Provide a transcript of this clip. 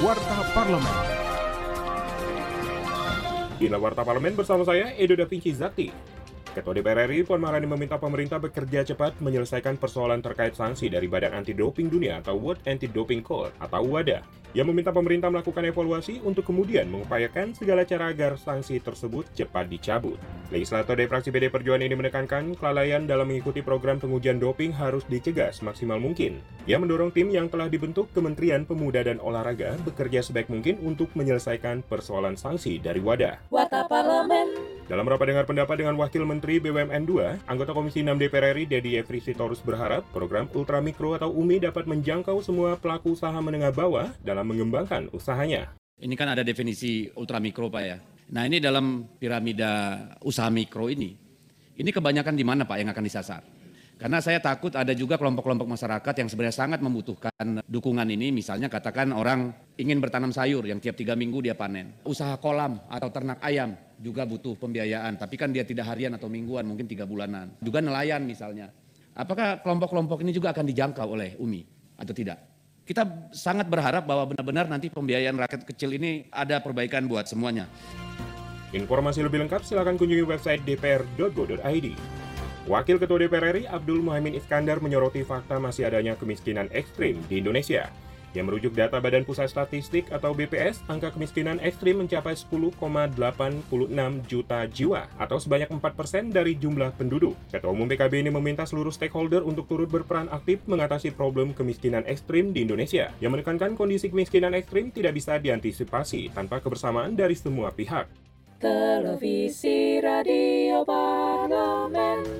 Warta Parlemen. Inilah Warta Parlemen bersama saya, Edo Da Vinci Zakti. Ketua DPR RI Puan Maharani meminta pemerintah bekerja cepat menyelesaikan persoalan terkait sanksi dari Badan Anti Doping Dunia atau World Anti Doping Code atau WADA. Ia meminta pemerintah melakukan evaluasi untuk kemudian mengupayakan segala cara agar sanksi tersebut cepat dicabut. Legislator dari fraksi PD Perjuangan ini menekankan kelalaian dalam mengikuti program pengujian doping harus dicegah semaksimal mungkin. Ia mendorong tim yang telah dibentuk Kementerian Pemuda dan Olahraga bekerja sebaik mungkin untuk menyelesaikan persoalan sanksi dari WADA. Warta Parlemen. Dalam rapat dengar pendapat dengan Wakil Menteri BUMN 2, anggota Komisi 6 DPR RI Dedi Efri Sitorus berharap program Ultramikro atau UMI dapat menjangkau semua pelaku usaha menengah bawah dalam mengembangkan usahanya. Ini kan ada definisi ultramikro Pak ya. Nah ini dalam piramida usaha mikro ini, ini kebanyakan di mana Pak yang akan disasar? Karena saya takut ada juga kelompok-kelompok masyarakat yang sebenarnya sangat membutuhkan dukungan ini. Misalnya katakan orang ingin bertanam sayur yang tiap tiga minggu dia panen. Usaha kolam atau ternak ayam juga butuh pembiayaan. Tapi kan dia tidak harian atau mingguan, mungkin tiga bulanan. Juga nelayan misalnya. Apakah kelompok-kelompok ini juga akan dijangkau oleh UMI atau tidak? Kita sangat berharap bahwa benar-benar nanti pembiayaan rakyat kecil ini ada perbaikan buat semuanya. Informasi lebih lengkap silakan kunjungi website dpr.go.id. Wakil Ketua DPR RI Abdul Muhammad Iskandar menyoroti fakta masih adanya kemiskinan ekstrim di Indonesia. Yang merujuk data Badan Pusat Statistik atau BPS, angka kemiskinan ekstrim mencapai 10,86 juta jiwa atau sebanyak 4% dari jumlah penduduk. Ketua Umum PKB ini meminta seluruh stakeholder untuk turut berperan aktif mengatasi problem kemiskinan ekstrim di Indonesia. Yang menekankan kondisi kemiskinan ekstrim tidak bisa diantisipasi tanpa kebersamaan dari semua pihak. Televisi Radio Parlemen.